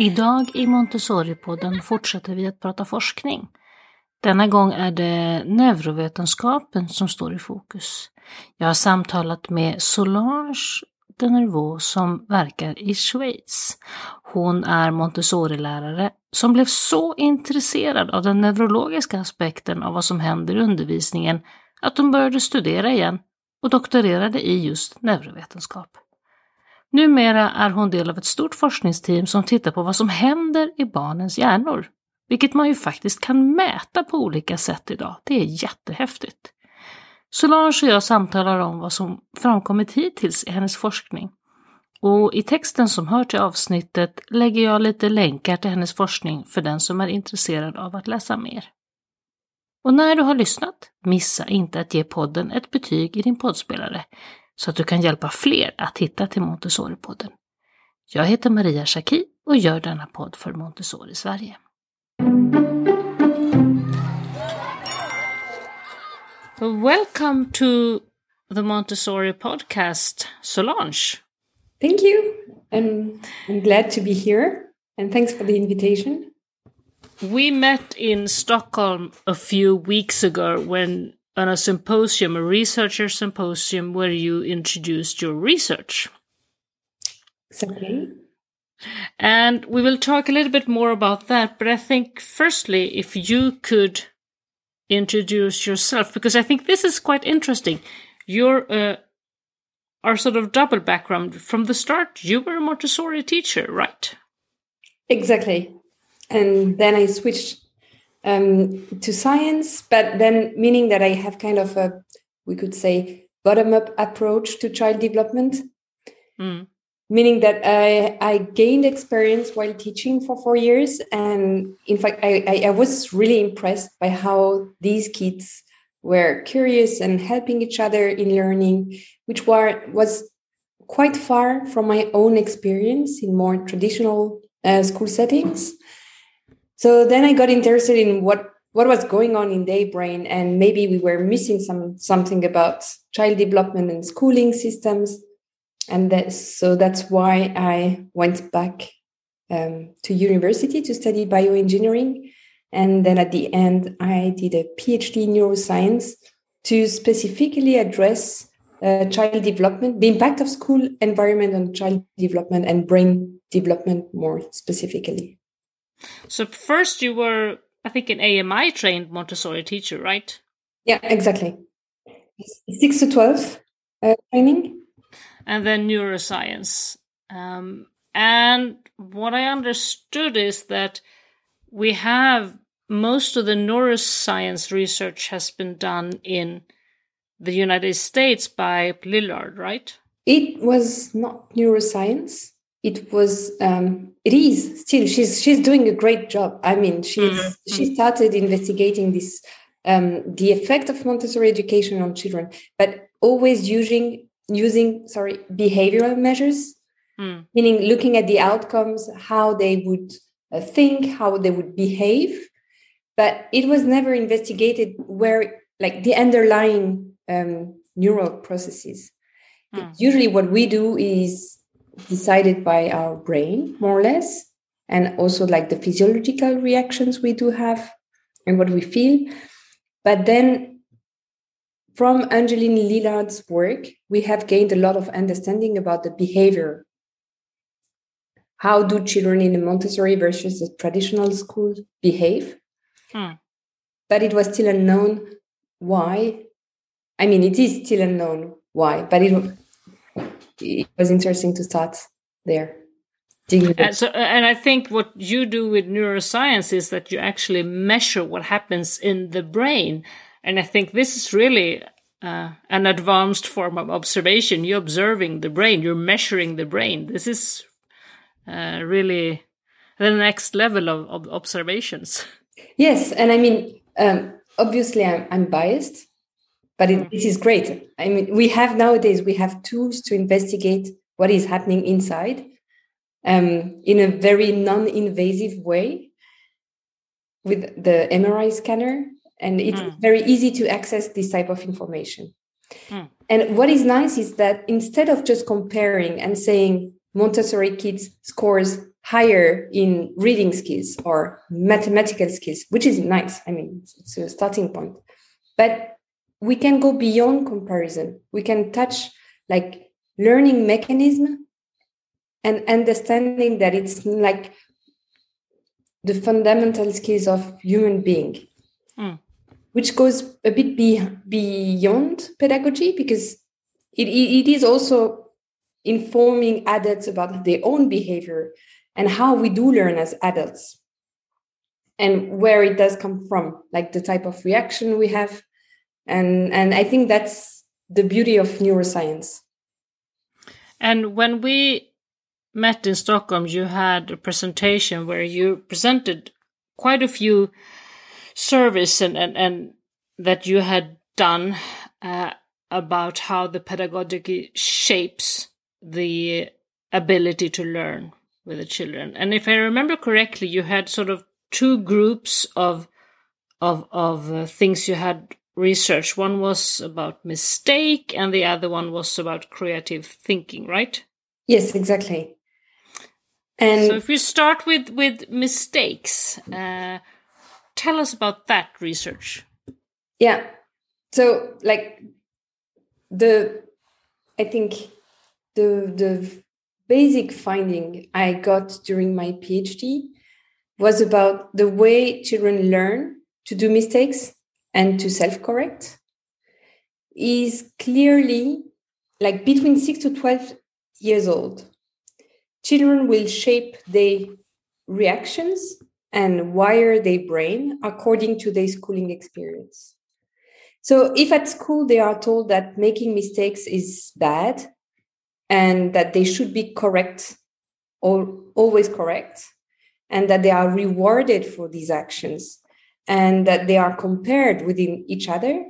Idag i Montessori-podden fortsätter vi att prata forskning. Denna gång är det neurovetenskapen som står i fokus. Jag har samtalat med Solange Denervaux som verkar i Schweiz. Hon är Montessori-lärare som blev så intresserad av den neurologiska aspekten av vad som händer i undervisningen att hon började studera igen och doktorerade i just neurovetenskap. Numera är hon del av ett stort forskningsteam som tittar på vad som händer i barnens hjärnor, vilket man ju faktiskt kan mäta på olika sätt idag. Det är jättehäftigt. Solange och jag samtalar om vad som framkommit hittills i hennes forskning. Och i texten som hör till avsnittet lägger jag lite länkar till hennes forskning för den som är intresserad av att läsa mer. Och när du har lyssnat, missa inte att ge podden ett betyg i din poddspelare så att du kan hjälpa fler att hitta till Montessori-podden. Jag heter Maria Schacki och gör denna podd för Montessori Sverige. Welcome to the Montessori podcast, Solange. Thank you. And I'm glad to be here. And thanks for the invitation. We met in Stockholm a few weeks ago when on a symposium, a researcher symposium, where you introduced your research. Exactly. And we will talk a little bit more about that. But I think, firstly, if you could introduce yourself, because I think this is quite interesting. You're uh, our sort of double background from the start. You were a Montessori teacher, right? Exactly. And then I switched um, to science, but then meaning that I have kind of a, we could say, bottom up approach to child development. Mm. Meaning that I, I gained experience while teaching for four years. And in fact, I, I, I was really impressed by how these kids were curious and helping each other in learning, which were, was quite far from my own experience in more traditional uh, school settings. So then I got interested in what what was going on in their brain, and maybe we were missing some something about child development and schooling systems, and that, so that's why I went back um, to university to study bioengineering, and then at the end I did a PhD in neuroscience to specifically address uh, child development, the impact of school environment on child development and brain development more specifically. So first you were, I think, an AMI trained Montessori teacher, right? Yeah, exactly. Six to twelve uh, training, and then neuroscience. Um, and what I understood is that we have most of the neuroscience research has been done in the United States by Lillard, right? It was not neuroscience it was um, it is still she's she's doing a great job i mean she's mm-hmm. she started investigating this um, the effect of montessori education on children but always using using sorry behavioral measures mm. meaning looking at the outcomes how they would uh, think how they would behave but it was never investigated where like the underlying um, neural processes mm. usually what we do is decided by our brain, more or less, and also like the physiological reactions we do have and what we feel. But then from Angeline Lillard's work, we have gained a lot of understanding about the behavior. How do children in a Montessori versus a traditional school behave? Hmm. But it was still unknown why. I mean, it is still unknown why, but it it was interesting to start there. And so, and I think what you do with neuroscience is that you actually measure what happens in the brain, and I think this is really uh, an advanced form of observation. You're observing the brain, you're measuring the brain. This is uh, really the next level of, of, observations. Yes, and I mean, um, obviously, I'm, I'm biased but it, mm. it is great i mean we have nowadays we have tools to investigate what is happening inside um, in a very non-invasive way with the mri scanner and it's mm. very easy to access this type of information mm. and what is nice is that instead of just comparing and saying Montessori kids scores higher in reading skills or mathematical skills, which is nice. I mean, it's a starting point. But we can go beyond comparison. We can touch like learning mechanism and understanding that it's like the fundamental skills of human being, mm. which goes a bit be, beyond pedagogy because it, it is also informing adults about their own behavior and how we do learn as adults and where it does come from like the type of reaction we have and and i think that's the beauty of neuroscience and when we met in stockholm you had a presentation where you presented quite a few surveys and and, and that you had done uh, about how the pedagogy shapes the ability to learn with the children. And if I remember correctly, you had sort of two groups of of of uh, things you had researched. One was about mistake, and the other one was about creative thinking. Right? Yes, exactly. And so, if we start with with mistakes, uh, tell us about that research. Yeah. So, like the, I think the the basic finding I got during my PhD was about the way children learn to do mistakes and to self correct is clearly like between 6 to 12 years old. Children will shape their reactions and wire their brain according to their schooling experience. So if at school they are told that making mistakes is bad and that they should be correct or always correct and that they are rewarded for these actions and that they are compared within each other.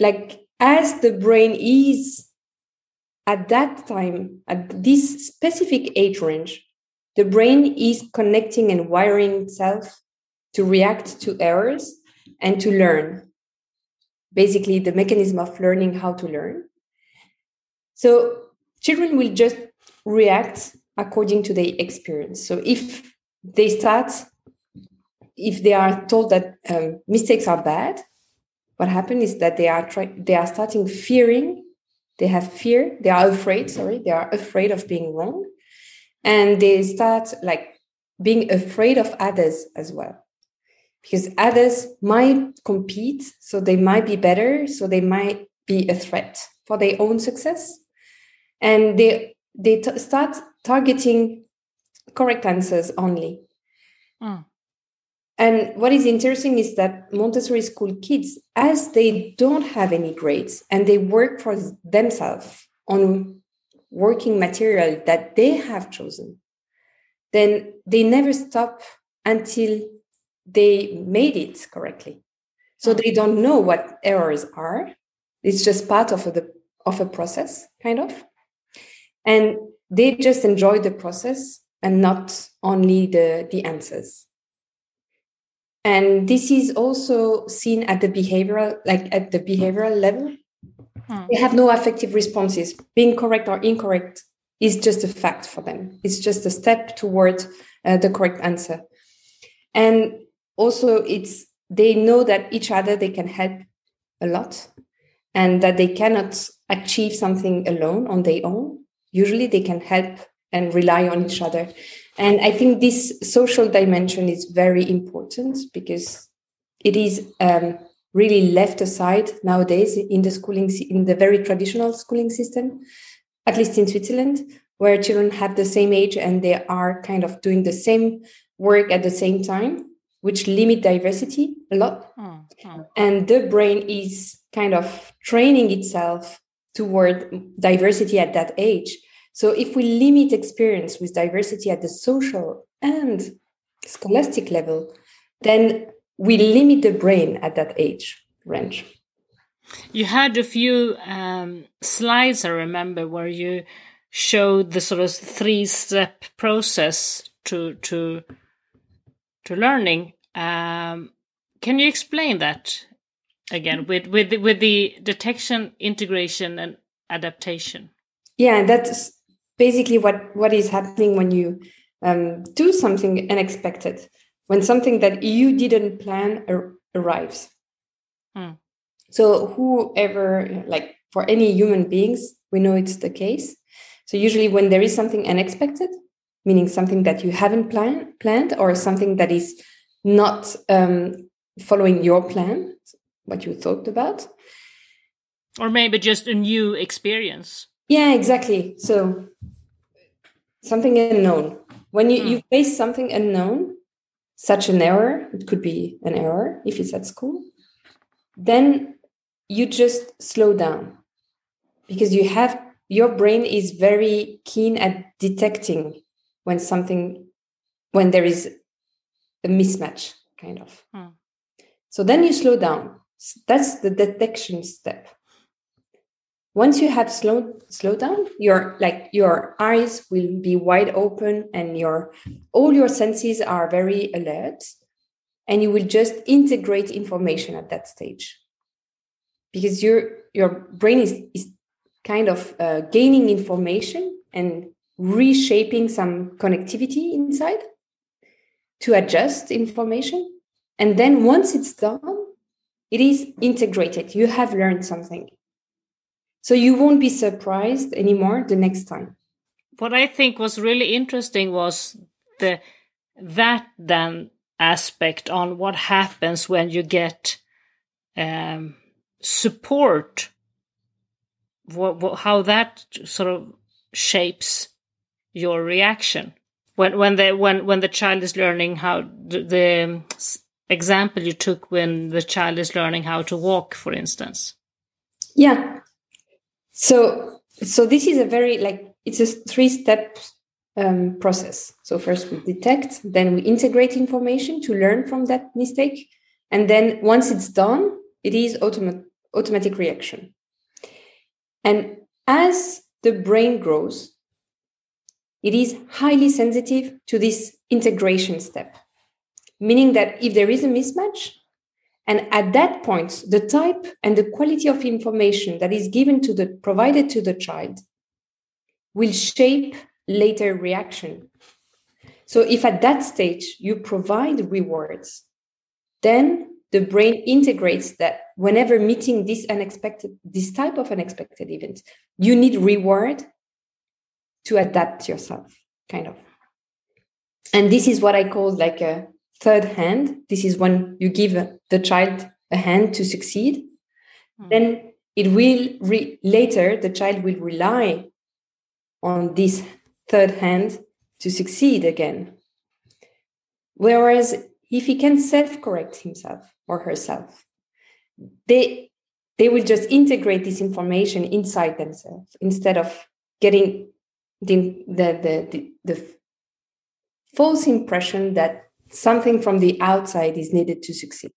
Like as the brain is at that time at this specific age range the brain is connecting and wiring itself to react to errors and to learn. Basically the mechanism of learning how to learn. So children will just react according to their experience. So if they start, if they are told that um, mistakes are bad, what happens is that they are try- they are starting fearing. They have fear. They are afraid. Sorry, they are afraid of being wrong, and they start like being afraid of others as well because others might compete so they might be better so they might be a threat for their own success and they they t- start targeting correct answers only. Mm. And what is interesting is that Montessori school kids, as they don't have any grades and they work for themselves on working material that they have chosen, then they never stop until they made it correctly. So hmm. they don't know what errors are. It's just part of the of a process, kind of and they just enjoy the process and not only the the answers and this is also seen at the behavioral like at the behavioral level. Hmm. they have no affective responses. Being correct or incorrect is just a fact for them. It's just a step toward uh, the correct answer. And also it's they know that each other they can help a lot and that they cannot achieve something alone on their own. Usually they can help and rely on each other and i think this social dimension is very important because it is um, really left aside nowadays in the schooling in the very traditional schooling system at least in switzerland where children have the same age and they are kind of doing the same work at the same time which limit diversity a lot mm-hmm. and the brain is kind of training itself toward diversity at that age. So if we limit experience with diversity at the social and scholastic level, then we limit the brain at that age range. You had a few um, slides, I remember, where you showed the sort of three-step process to to to learning. Um, can you explain that again with with with the detection, integration, and adaptation? yeah that's basically what what is happening when you um, do something unexpected when something that you didn't plan ar- arrives. Hmm. so whoever like for any human beings we know it's the case. So usually when there is something unexpected meaning something that you haven't plan- planned or something that is not um, following your plan what you thought about. Or maybe just a new experience yeah exactly. So something unknown. When you, you face something unknown such an error it could be an error if it's at school then you just slow down because you have your brain is very keen at detecting when something when there is a mismatch kind of. Mm. so then you slow down. That's the detection step once you have slowed slow down your like your eyes will be wide open and your all your senses are very alert and you will just integrate information at that stage. Because your your brain is, is kind of uh, gaining information and reshaping some connectivity inside to adjust information. And then once it's done it is integrated. You have learned something so you won't be surprised anymore the next time. What I think was really interesting was the that then aspect on what happens when you get um, support. What, what, how that sort of shapes your reaction when when the when when the child is learning how the, the example you took when the child is learning how to walk, for instance. Yeah, so, so this is a very like it's a three-step um, process. So first we detect, then we integrate information to learn from that mistake, and then once it's done, it is automatic automatic reaction. And as the brain grows, it is highly sensitive to this integration step, meaning that if there is a mismatch, and at that point, the type and the quality of information that is given to the provided to the child will shape later reaction. So if at that stage you provide rewards, then the brain integrates that whenever meeting this unexpected, this type of unexpected event, you need reward to adapt yourself, kind of. And this is what I call like a third hand this is when you give the child a hand to succeed mm. then it will re- later the child will rely on this third hand to succeed again whereas if he can self-correct himself or herself they they will just integrate this information inside themselves instead of getting the the the, the, the false impression that something from the outside is needed to succeed.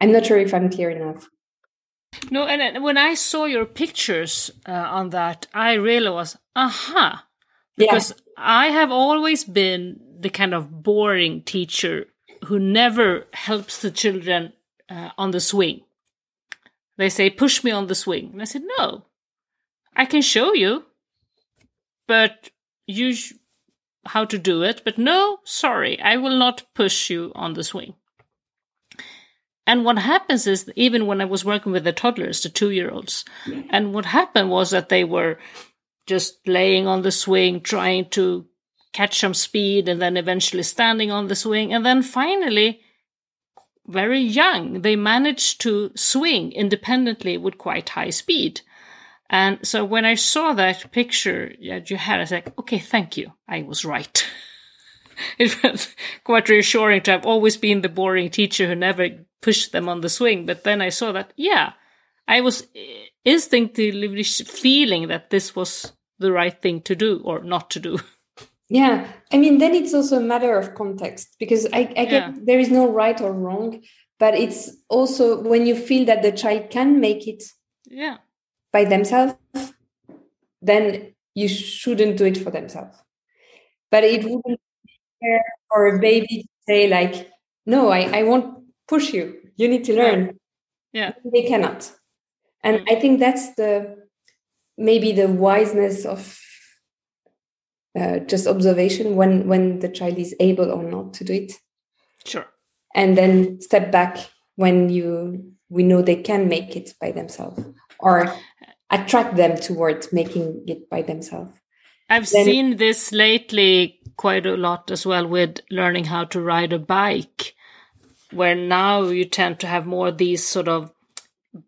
I'm not sure if I'm clear enough. No, and when I saw your pictures uh, on that, I realized, aha, because yeah. I have always been the kind of boring teacher who never helps the children uh, on the swing. They say, push me on the swing. And I said, no, I can show you, but you how to do it, but no, sorry, I will not push you on the swing. And what happens is, even when I was working with the toddlers, the two year olds, and what happened was that they were just laying on the swing, trying to catch some speed, and then eventually standing on the swing. And then finally, very young, they managed to swing independently with quite high speed. And so when I saw that picture that you had, I was like, okay, thank you. I was right. it was quite reassuring to have always been the boring teacher who never pushed them on the swing. But then I saw that, yeah, I was instinctively feeling that this was the right thing to do or not to do. Yeah, I mean, then it's also a matter of context because I, I get yeah. there is no right or wrong, but it's also when you feel that the child can make it. Yeah by themselves, then you shouldn't do it for themselves. But it wouldn't be fair for a baby to say like, no, I, I won't push you. You need to learn. Yeah. They cannot. And I think that's the maybe the wiseness of uh, just observation when when the child is able or not to do it sure and then step back when you we know they can make it by themselves or attract them towards making it by themselves. I've then, seen this lately quite a lot as well with learning how to ride a bike where now you tend to have more these sort of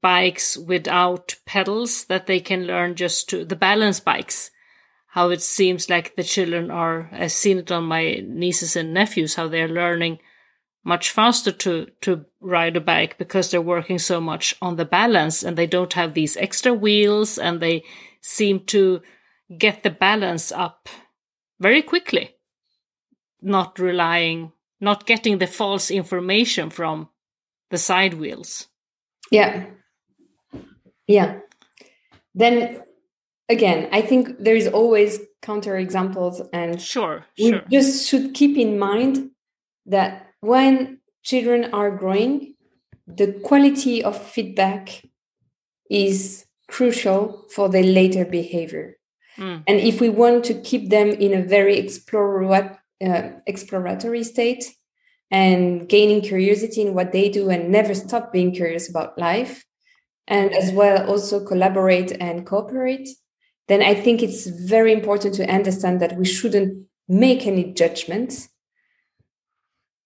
bikes without pedals that they can learn just to the balance bikes how it seems like the children are i've seen it on my nieces and nephews how they're learning much faster to to ride a bike because they're working so much on the balance and they don't have these extra wheels and they seem to get the balance up very quickly not relying not getting the false information from the side wheels. Yeah. Yeah. Then again i think there is always counter examples and sure we sure. just should keep in mind that when children are growing the quality of feedback is crucial for their later behavior mm. and if we want to keep them in a very uh, exploratory state and gaining curiosity in what they do and never stop being curious about life and as well also collaborate and cooperate then i think it's very important to understand that we shouldn't make any judgments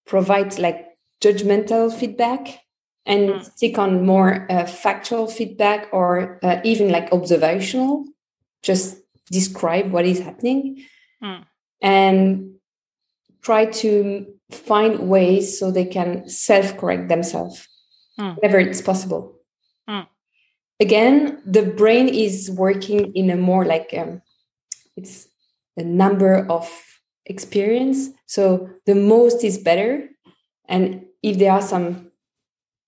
provide like judgmental feedback and mm. stick on more uh, factual feedback or uh, even like observational just describe what is happening mm. and try to find ways so they can self-correct themselves mm. whenever it's possible mm. again the brain is working in a more like um, it's a number of experience so the most is better and if there are some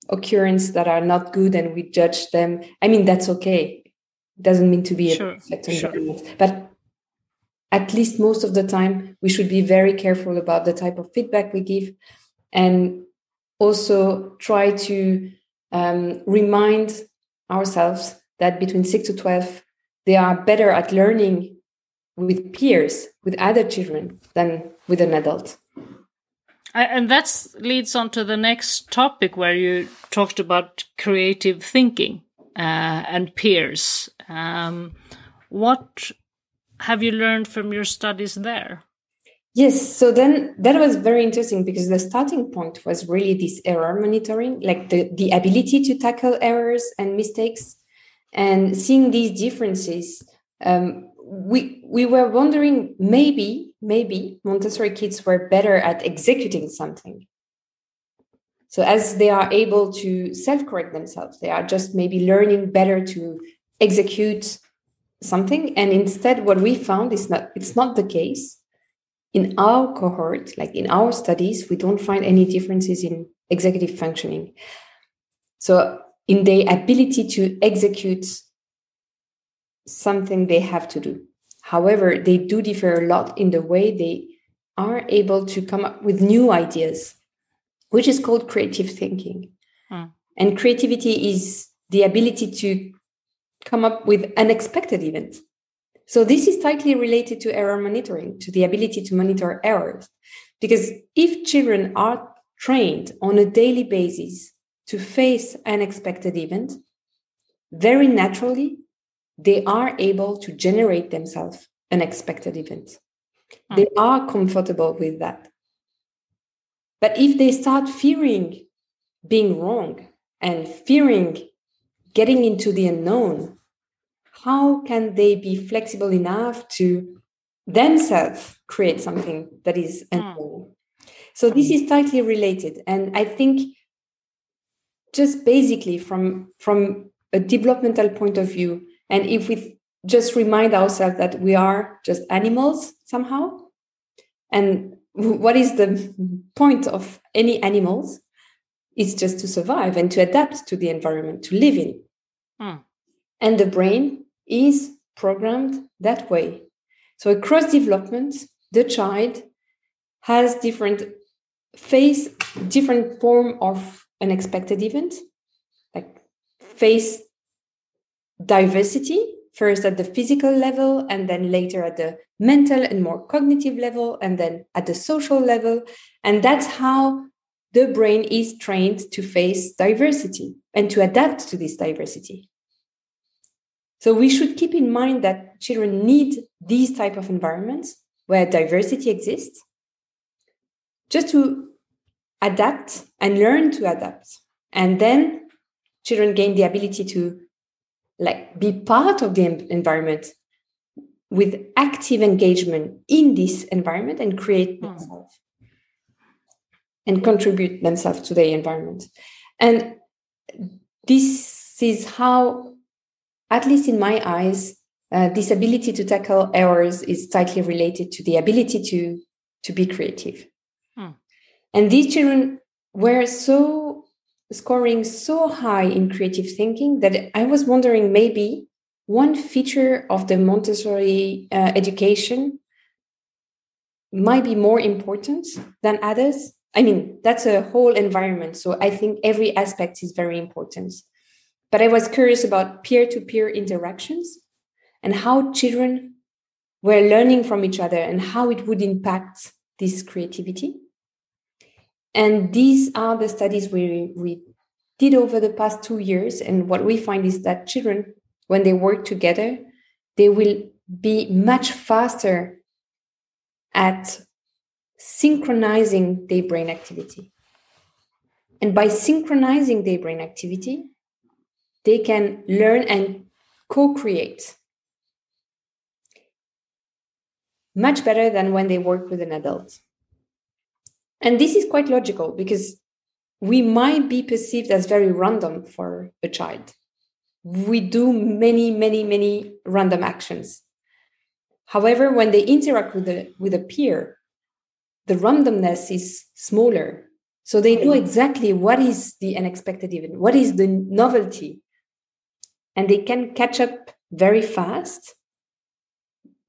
occurrences that are not good and we judge them i mean that's okay it doesn't mean to be sure. a perfect environment sure. but at least most of the time we should be very careful about the type of feedback we give and also try to um, remind ourselves that between 6 to 12 they are better at learning with peers with other children than with an adult and that leads on to the next topic where you talked about creative thinking uh, and peers um, what have you learned from your studies there? Yes, so then that was very interesting because the starting point was really this error monitoring, like the, the ability to tackle errors and mistakes and seeing these differences. Um, we we were wondering maybe maybe Montessori kids were better at executing something. So as they are able to self-correct themselves, they are just maybe learning better to execute something. And instead what we found is not it's not the case. In our cohort like in our studies we don't find any differences in executive functioning. So in their ability to execute something they have to do however they do differ a lot in the way they are able to come up with new ideas which is called creative thinking hmm. and creativity is the ability to come up with unexpected events. So this is tightly related to error monitoring, to the ability to monitor errors. Because if children are trained on a daily basis to face unexpected events, very naturally, they are able to generate themselves unexpected events. Mm. They are comfortable with that. But if they start fearing being wrong and fearing getting into the unknown, how can they be flexible enough to themselves create something that is hmm. unknown? Mm. So this is tightly related, and I think just basically from from a developmental point of view, and if we just remind ourselves that we are just animals somehow, and what is the point of any animals? It's just to survive and to adapt to the environment to live in. Mm. And the brain is programmed that way. So across development, the child has different face, different form of unexpected event, like face diversity first at the physical level, and then later at the mental and more cognitive level, and then at the social level. And that's how the brain is trained to face diversity and to adapt to this diversity. So we should keep in mind that children need these type of environments where diversity exists just to adapt and learn to adapt. And then children gain the ability to like be part of the environment with active engagement in this environment and create hmm. themselves and contribute themselves to the environment. And this is how, at least in my eyes, uh, this ability to tackle errors is tightly related to the ability to to be creative. Hmm. And these children were so scoring so high in creative thinking that I was wondering maybe one feature of the Montessori uh, education might be more important than others. I mean, that's a whole environment. So I think every aspect is very important. But I was curious about peer to peer interactions and how children were learning from each other and how it would impact this creativity. And these are the studies we, we did over the past two years. And what we find is that children, when they work together, they will be much faster at synchronizing their brain activity. And by synchronizing their brain activity, they can learn and co create much better than when they work with an adult. And this is quite logical because we might be perceived as very random for a child. We do many, many, many random actions. However, when they interact with a, with a peer, the randomness is smaller. So they know exactly what is the unexpected event, what is the novelty. And they can catch up very fast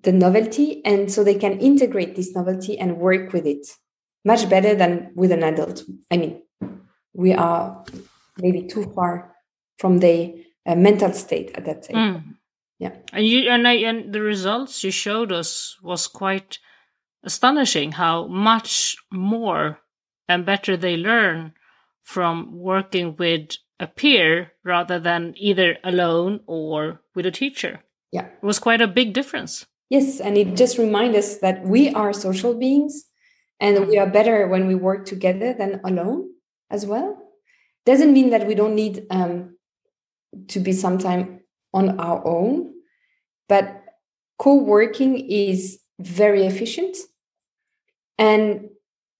the novelty. And so they can integrate this novelty and work with it much better than with an adult. I mean, we are maybe too far from the uh, mental state at that time. Mm. Yeah, and you and, I, and the results you showed us was quite astonishing. How much more and better they learn from working with a peer rather than either alone or with a teacher. Yeah, it was quite a big difference. Yes, and it just reminds us that we are social beings and we are better when we work together than alone as well. Doesn't mean that we don't need um, to be sometime on our own but co-working is very efficient. And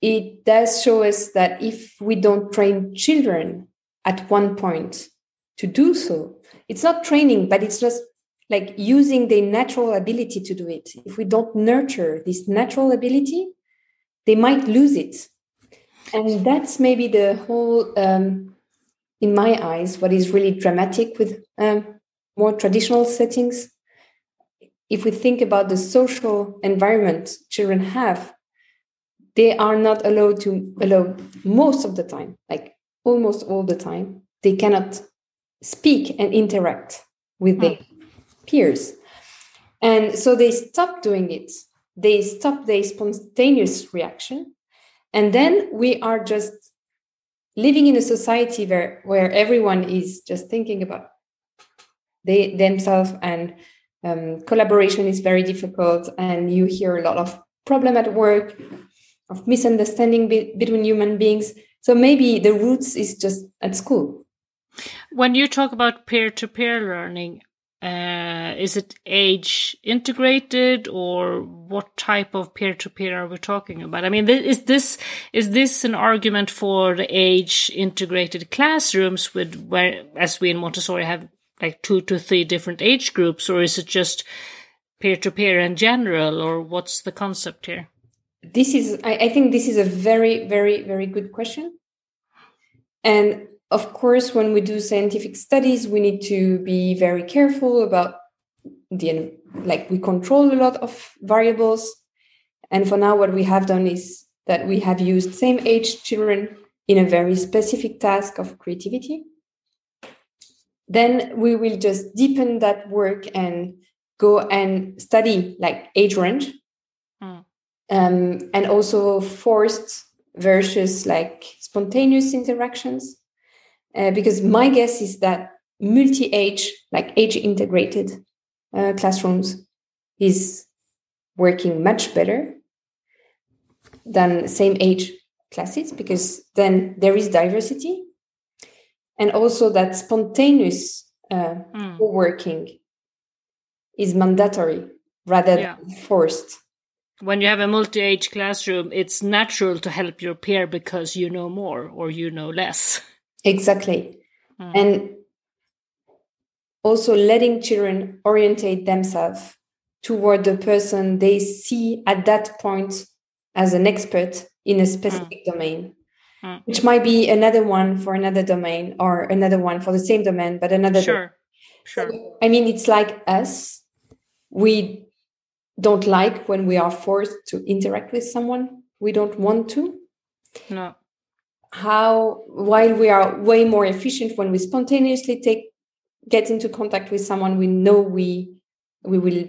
it does show us that if we don't train children at one point to do so it's not training but it's just like using the natural ability to do it. If we don't nurture this natural ability they might lose it. And that's maybe the whole um, in my eyes what is really dramatic with um, more traditional settings. If we think about the social environment children have they are not allowed to allow most of the time like almost all the time they cannot speak and interact with their hmm. peers. And so they stop doing it they stop their spontaneous reaction. And then we are just living in a society where where everyone is just thinking about they themselves and um, collaboration is very difficult and you hear a lot of problem at work of misunderstanding be- between human beings. So maybe the roots is just at school. When you talk about peer-to-peer learning uh, is it age integrated or what type of peer to peer are we talking about? I mean, is this is this an argument for the age integrated classrooms with where, as we in Montessori have like two to three different age groups, or is it just peer to peer in general, or what's the concept here? This is, I, I think, this is a very, very, very good question, and of course, when we do scientific studies, we need to be very careful about the like we control a lot of variables. And for now, what we have done is that we have used same age children in a very specific task of creativity. then we will just deepen that work and go and study like age range mm. um, and also forced versus like spontaneous interactions uh, because my guess is that multi-age like age integrated uh, classrooms is working much better than same age classes because then there is diversity and also that spontaneous uh, mm. working is mandatory rather yeah. than forced when you have a multi-age classroom it's natural to help your peer because you know more or you know less exactly mm. and also letting children orientate themselves toward the person they see at that point as an expert in a specific mm. domain mm. which might be another one for another domain or another one for the same domain but another sure domain. sure so, i mean it's like us we don't like when we are forced to interact with someone we don't want to no how while we are way more efficient when we spontaneously take get into contact with someone we know we we will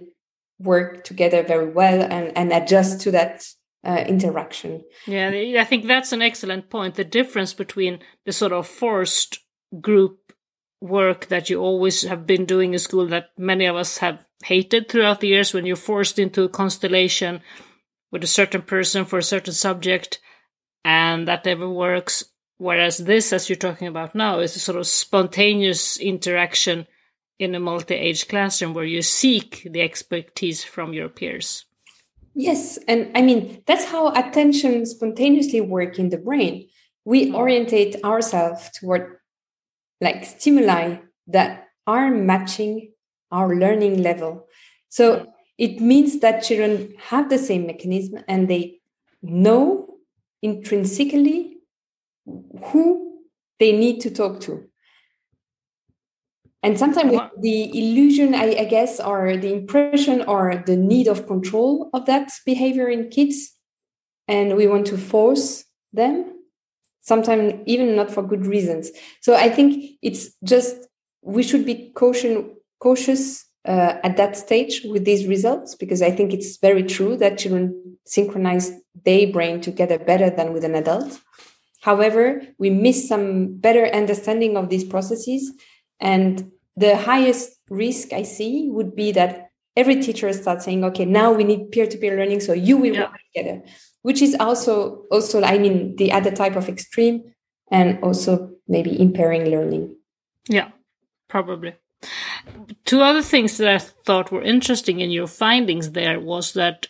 work together very well and and adjust to that uh, interaction. Yeah, I think that's an excellent point. The difference between the sort of forced group work that you always have been doing in school that many of us have hated throughout the years when you're forced into a constellation with a certain person for a certain subject and that never works. Whereas this, as you're talking about now, is a sort of spontaneous interaction in a multi age classroom where you seek the expertise from your peers. Yes, and I mean that's how attention spontaneously work in the brain. We mm. orientate ourselves toward like stimuli that are matching our learning level. So it means that children have the same mechanism and they know intrinsically who they need to talk to. And sometimes the illusion I, I, guess or the impression or the need of control of that behavior in kids and we want to force them sometimes even not for good reasons. So i think it's just we should be caution, cautious uh, at that stage with these results because i think it's very true that children synchronize their brain together better than with an adult however we miss some better understanding of these processes and the highest risk I see would be that every teacher starts saying, okay, now we need peer-to-peer learning, so you will yeah. work together, which is also also, I mean, the other type of extreme and also maybe impairing learning. Yeah, probably. Two other things that I thought were interesting in your findings there was that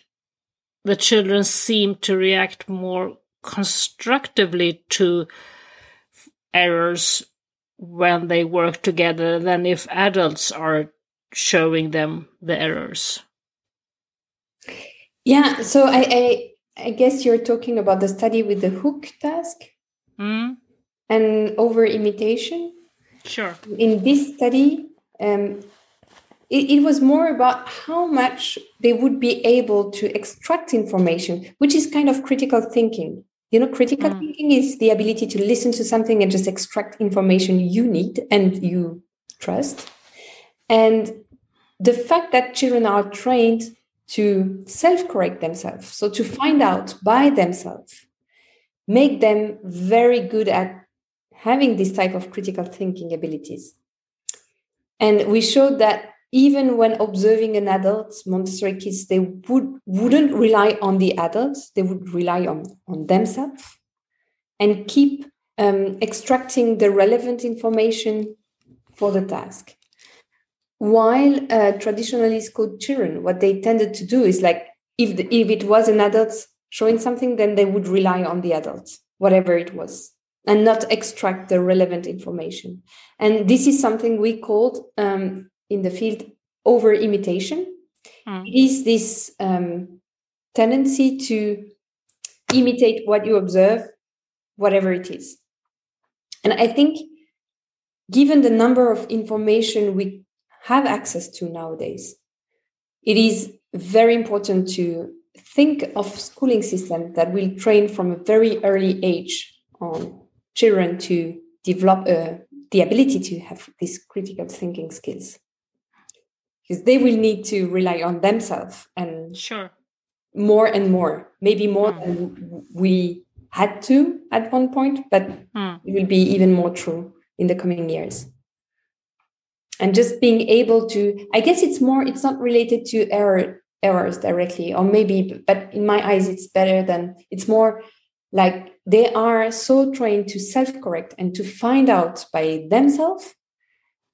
the children seemed to react more constructively to errors when they work together than if adults are showing them the errors. Yeah, so I, I, I guess you're talking about the study with the hook task mm. and over imitation. Sure. In this study, um, it, it was more about how much they would be able to extract information, which is kind of critical thinking. You know, critical mm. thinking is the ability to listen to something and just extract information you need and you trust. And the fact that children are trained to self correct themselves, so to find out by themselves, make them very good at having this type of critical thinking abilities. And we showed that even when observing an adult montessori kids they would wouldn't rely on the adults they would rely on on themselves and keep um, extracting the relevant information for the task. While uh, traditionally schooled children what they tended to do is like if the, if it was an adult showing something then they would rely on the adults whatever it was and not extract the relevant information. And this is something we called um, in the field over imitation mm. is this um, tendency to imitate what you observe whatever it is. And i think given the number of information we have access to nowadays it is very important to think of schooling systems that will train from a very early age on children to develop a the ability to have these critical thinking skills because they will need to rely on themselves and sure more and more maybe more mm. than we had to at one point but mm. it will be even more true in the coming years and just being able to i guess it's more it's not related to error errors directly or maybe but in my eyes it's better than it's more like they are so trained to self-correct and to find out by themselves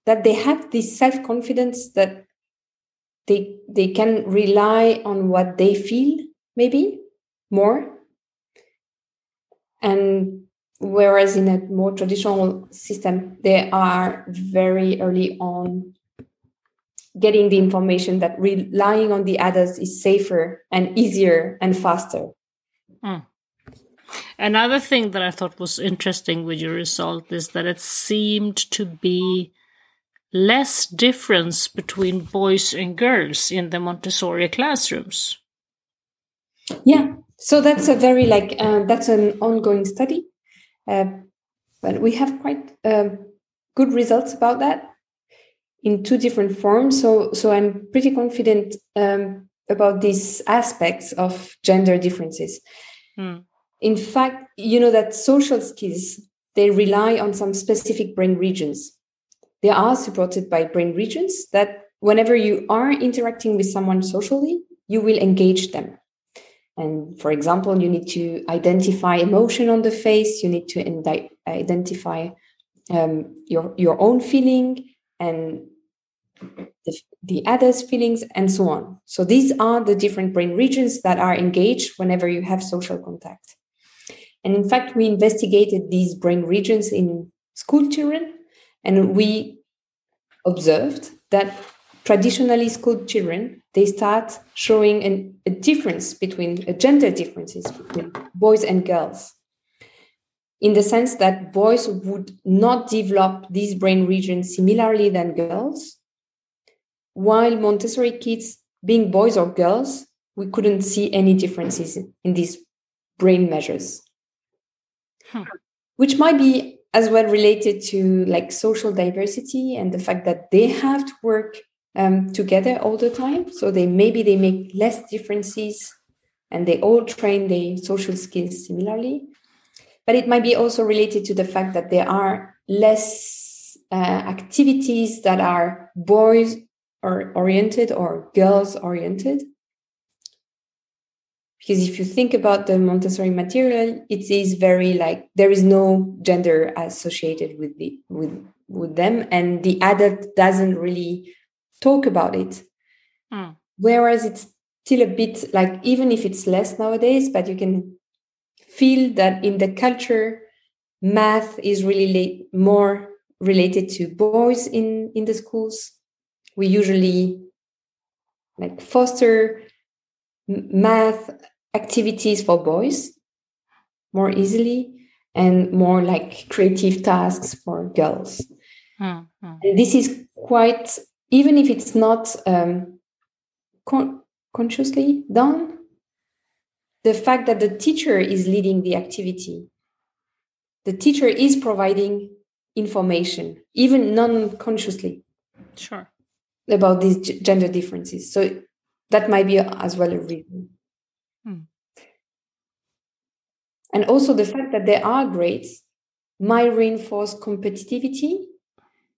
that they have this self-confidence that they they can rely on what they feel maybe more and whereas in a more traditional system they are very early on getting the information that relying on the others is safer and easier and faster mm. Another thing that I thought was interesting with your result is that it seemed to be less difference between boys and girls in the Montessori classrooms. Yeah, so that's a very like uh, that's an ongoing study, uh, but we have quite uh, good results about that in two different forms. So so I'm pretty confident um, about these aspects of gender differences. Hmm. In fact, you know that social skills they rely on some specific brain regions. They are supported by brain regions that whenever you are interacting with someone socially, you will engage them. And for example, you need to identify emotion on the face. You need to indi- identify um, your your own feeling and the, the other's feelings and so on. So these are the different brain regions that are engaged whenever you have social contact. And in fact, we investigated these brain regions in school children, and we observed that traditionally school children they start showing an, a difference between a gender differences between boys and girls. In the sense that boys would not develop these brain regions similarly than girls. While montessori kids being boys or girls we couldn't see any differences in these brain measures which might be as well related to like social diversity and the fact that they have to work um, together all the time. So they maybe they make less differences and they all train their social skills similarly. But it might be also related to the fact that there are less uh, activities that are boys or oriented or girls oriented because if you think about the montessori material it is very like there is no gender associated with the with with them and the adult doesn't really talk about it mm. whereas it's still a bit like even if it's less nowadays but you can feel that in the culture math is really more related to boys in in the schools we usually like foster math activities for boys more easily and more like creative tasks for girls. Mm-hmm. And this is quite, even if it's not um, con- consciously done, the fact that the teacher is leading the activity, the teacher is providing information, even non consciously. Sure. About these gender differences. So that might be as well a reason. Hmm. And also the fact that there are grades might reinforce competitivity.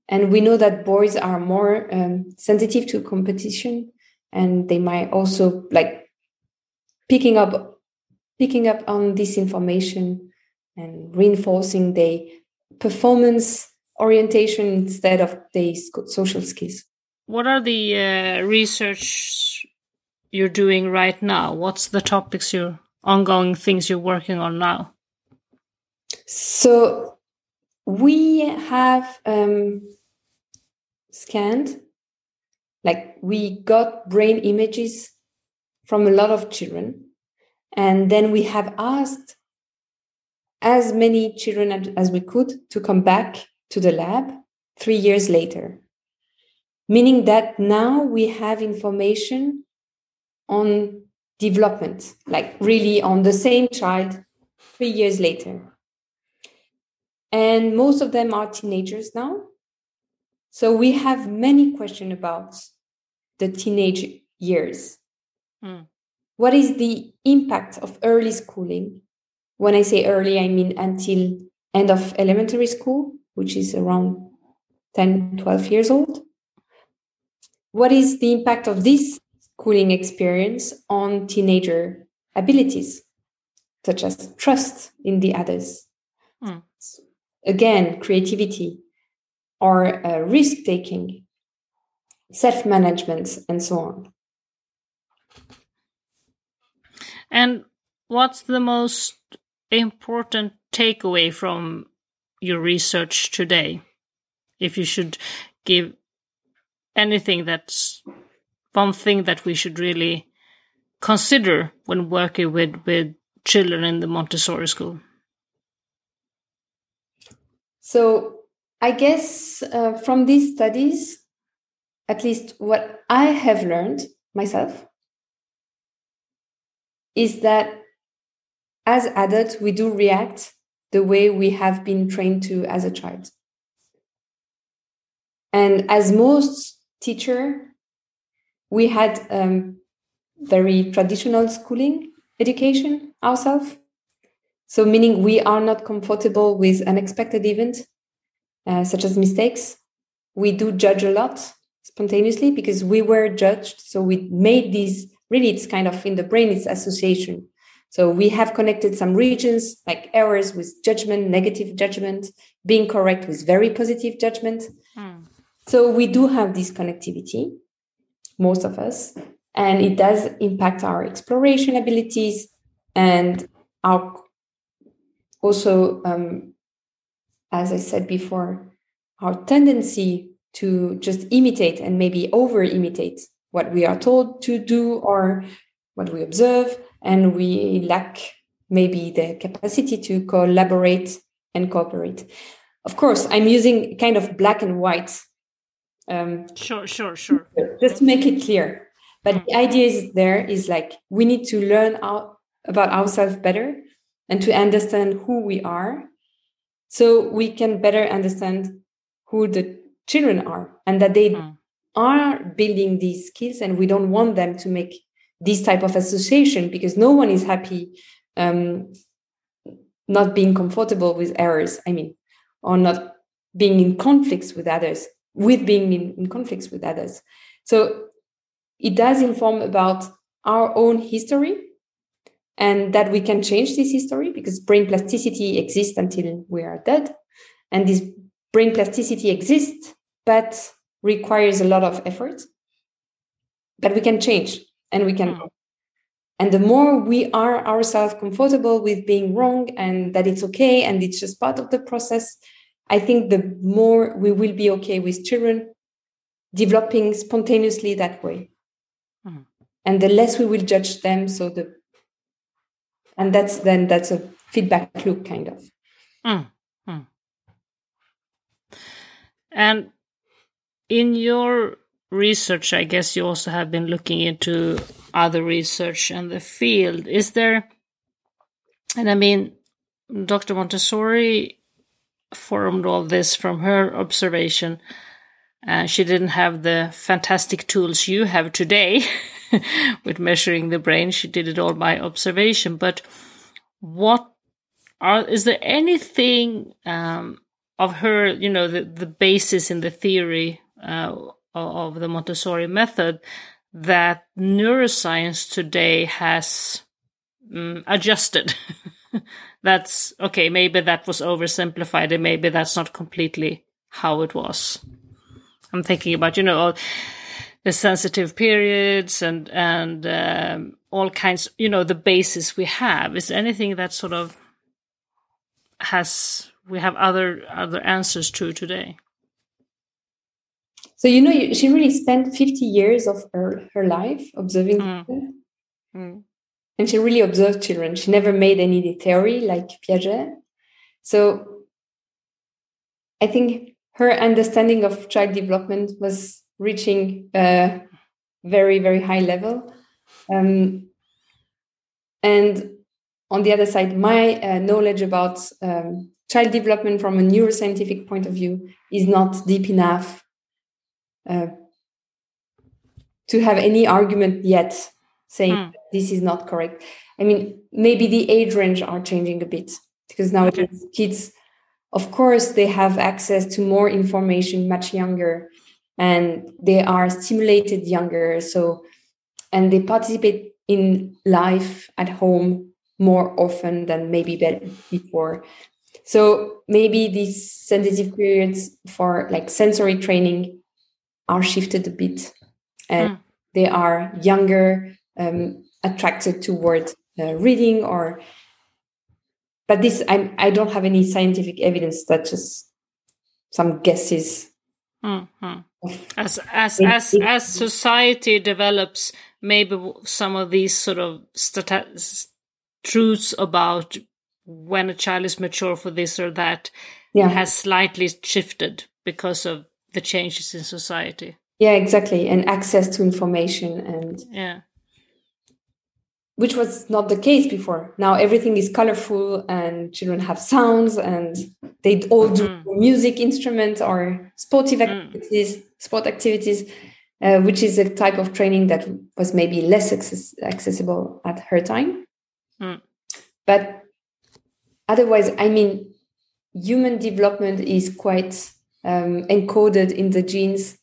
And we know that boys are more um, sensitive to competition and they might also like picking up picking up on this information and reinforcing their performance orientation instead of their social skills. What are the uh, research you're doing right now? What's the topics you're ongoing things you're working on now? So we have um, scanned, like we got brain images from a lot of children, and then we have asked as many children as we could to come back to the lab three years later. Meaning that now we have information on development, like really on the same child three years later. and most of them are teenagers now. So we have many questions about the teenage years. Mm. What is the impact of early schooling? When I say early, I mean until end of elementary school, which is around 10, 12 years old. What is the impact of this schooling experience on teenager abilities, such as trust in the others? Mm. Again, creativity or uh, risk taking, self management, and so on. And what's the most important takeaway from your research today? If you should give anything that's one thing that we should really consider when working with, with children in the Montessori school? So, I guess uh, from these studies, at least what I have learned myself, is that as adults, we do react the way we have been trained to as a child. And as most teacher, we had um, very traditional schooling education ourselves. So meaning we are not comfortable with unexpected events, uh, such as mistakes. We do judge a lot spontaneously because we were judged. So we made these really, it's kind of in the brain, it's association. So we have connected some regions like errors with judgment, negative judgment, being correct with very positive judgment. Mm. So we do have this connectivity, most of us, and it does impact our exploration abilities and our also, um, as I said before, our tendency to just imitate and maybe over imitate what we are told to do or what we observe and we lack maybe the capacity to collaborate and cooperate. Of course, I'm using kind of black and white. Um, sure, sure, sure. Just to make it clear. But the idea is there is like we need to learn out about ourselves better and to understand who we are so we can better understand who the children are and that they mm. are building these skills and we don't want them to make this type of association because no one is happy um, not being comfortable with errors i mean or not being in conflicts with others with being in, in conflicts with others. So it does inform about our own history and that we can change this history because brain plasticity exists until we are dead. And this brain plasticity exists but requires a lot of effort. But we can change and we can mm. and the more we are ourselves comfortable with being wrong and that it's okay and it's just part of the process i think the more we will be okay with children developing spontaneously that way mm. and the less we will judge them so the and that's then that's a feedback loop kind of mm. and in your research, I guess you also have been looking into other research in the field. Is there, and I mean, Dr. Montessori formed all this from her observation. Uh, she didn't have the fantastic tools you have today with measuring the brain. She did it all by observation. But what are, is there anything um, of her, you know, the, the basis in the theory uh, of the Montessori method that neuroscience today has um, adjusted. that's okay. Maybe that was oversimplified, and maybe that's not completely how it was. I'm thinking about you know all the sensitive periods and and um, all kinds. You know the basis we have. Is anything that sort of has we have other other answers to today? So you know, she really spent 50 years of her, her life observing mm. Mm. And she really observed children. She never made any theory like Piaget. So I think her understanding of child development was reaching a very, very high level. Um, and on the other side, my uh, knowledge about um, child development from a neuroscientific point of view is not deep enough uh, to have any argument yet saying mm. This is not correct. I mean, maybe the age range are changing a bit because now okay. kids, of course, they have access to more information much younger and they are stimulated younger. So, and they participate in life at home more often than maybe before. So maybe these sensitive periods for like sensory training are shifted a bit, and mm. they are younger, um, attracted toward uh, reading or. But this, I I don't have any scientific evidence. That just some guesses. Mm-hmm. As as as as society develops, maybe some of these sort of statistics truths about when a child is mature for this or that yeah. has slightly shifted because of the changes in society. Yeah, exactly. And access to information and yeah. Which was not the case before. Now everything is colorful and children have sounds and they all do mm. music instruments or sportive mm. activities, mm. sport activities, uh, which is a type of training that was maybe less access- accessible at her time. Mm. But otherwise, I mean, human development is quite um, encoded in the genes,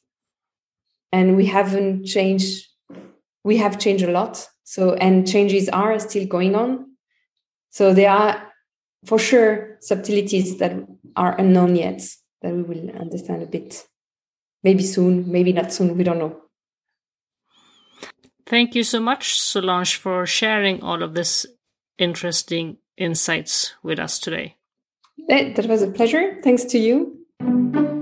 and we haven't changed. We have changed a lot. So, and changes are still going on. So there are, for sure, subtleties that are unknown yet that we will understand a bit. Maybe soon, maybe not soon. We don't know. Thank you so much, Solange, for sharing all of this interesting insights with us today. Eh, that was a pleasure. Thanks to you.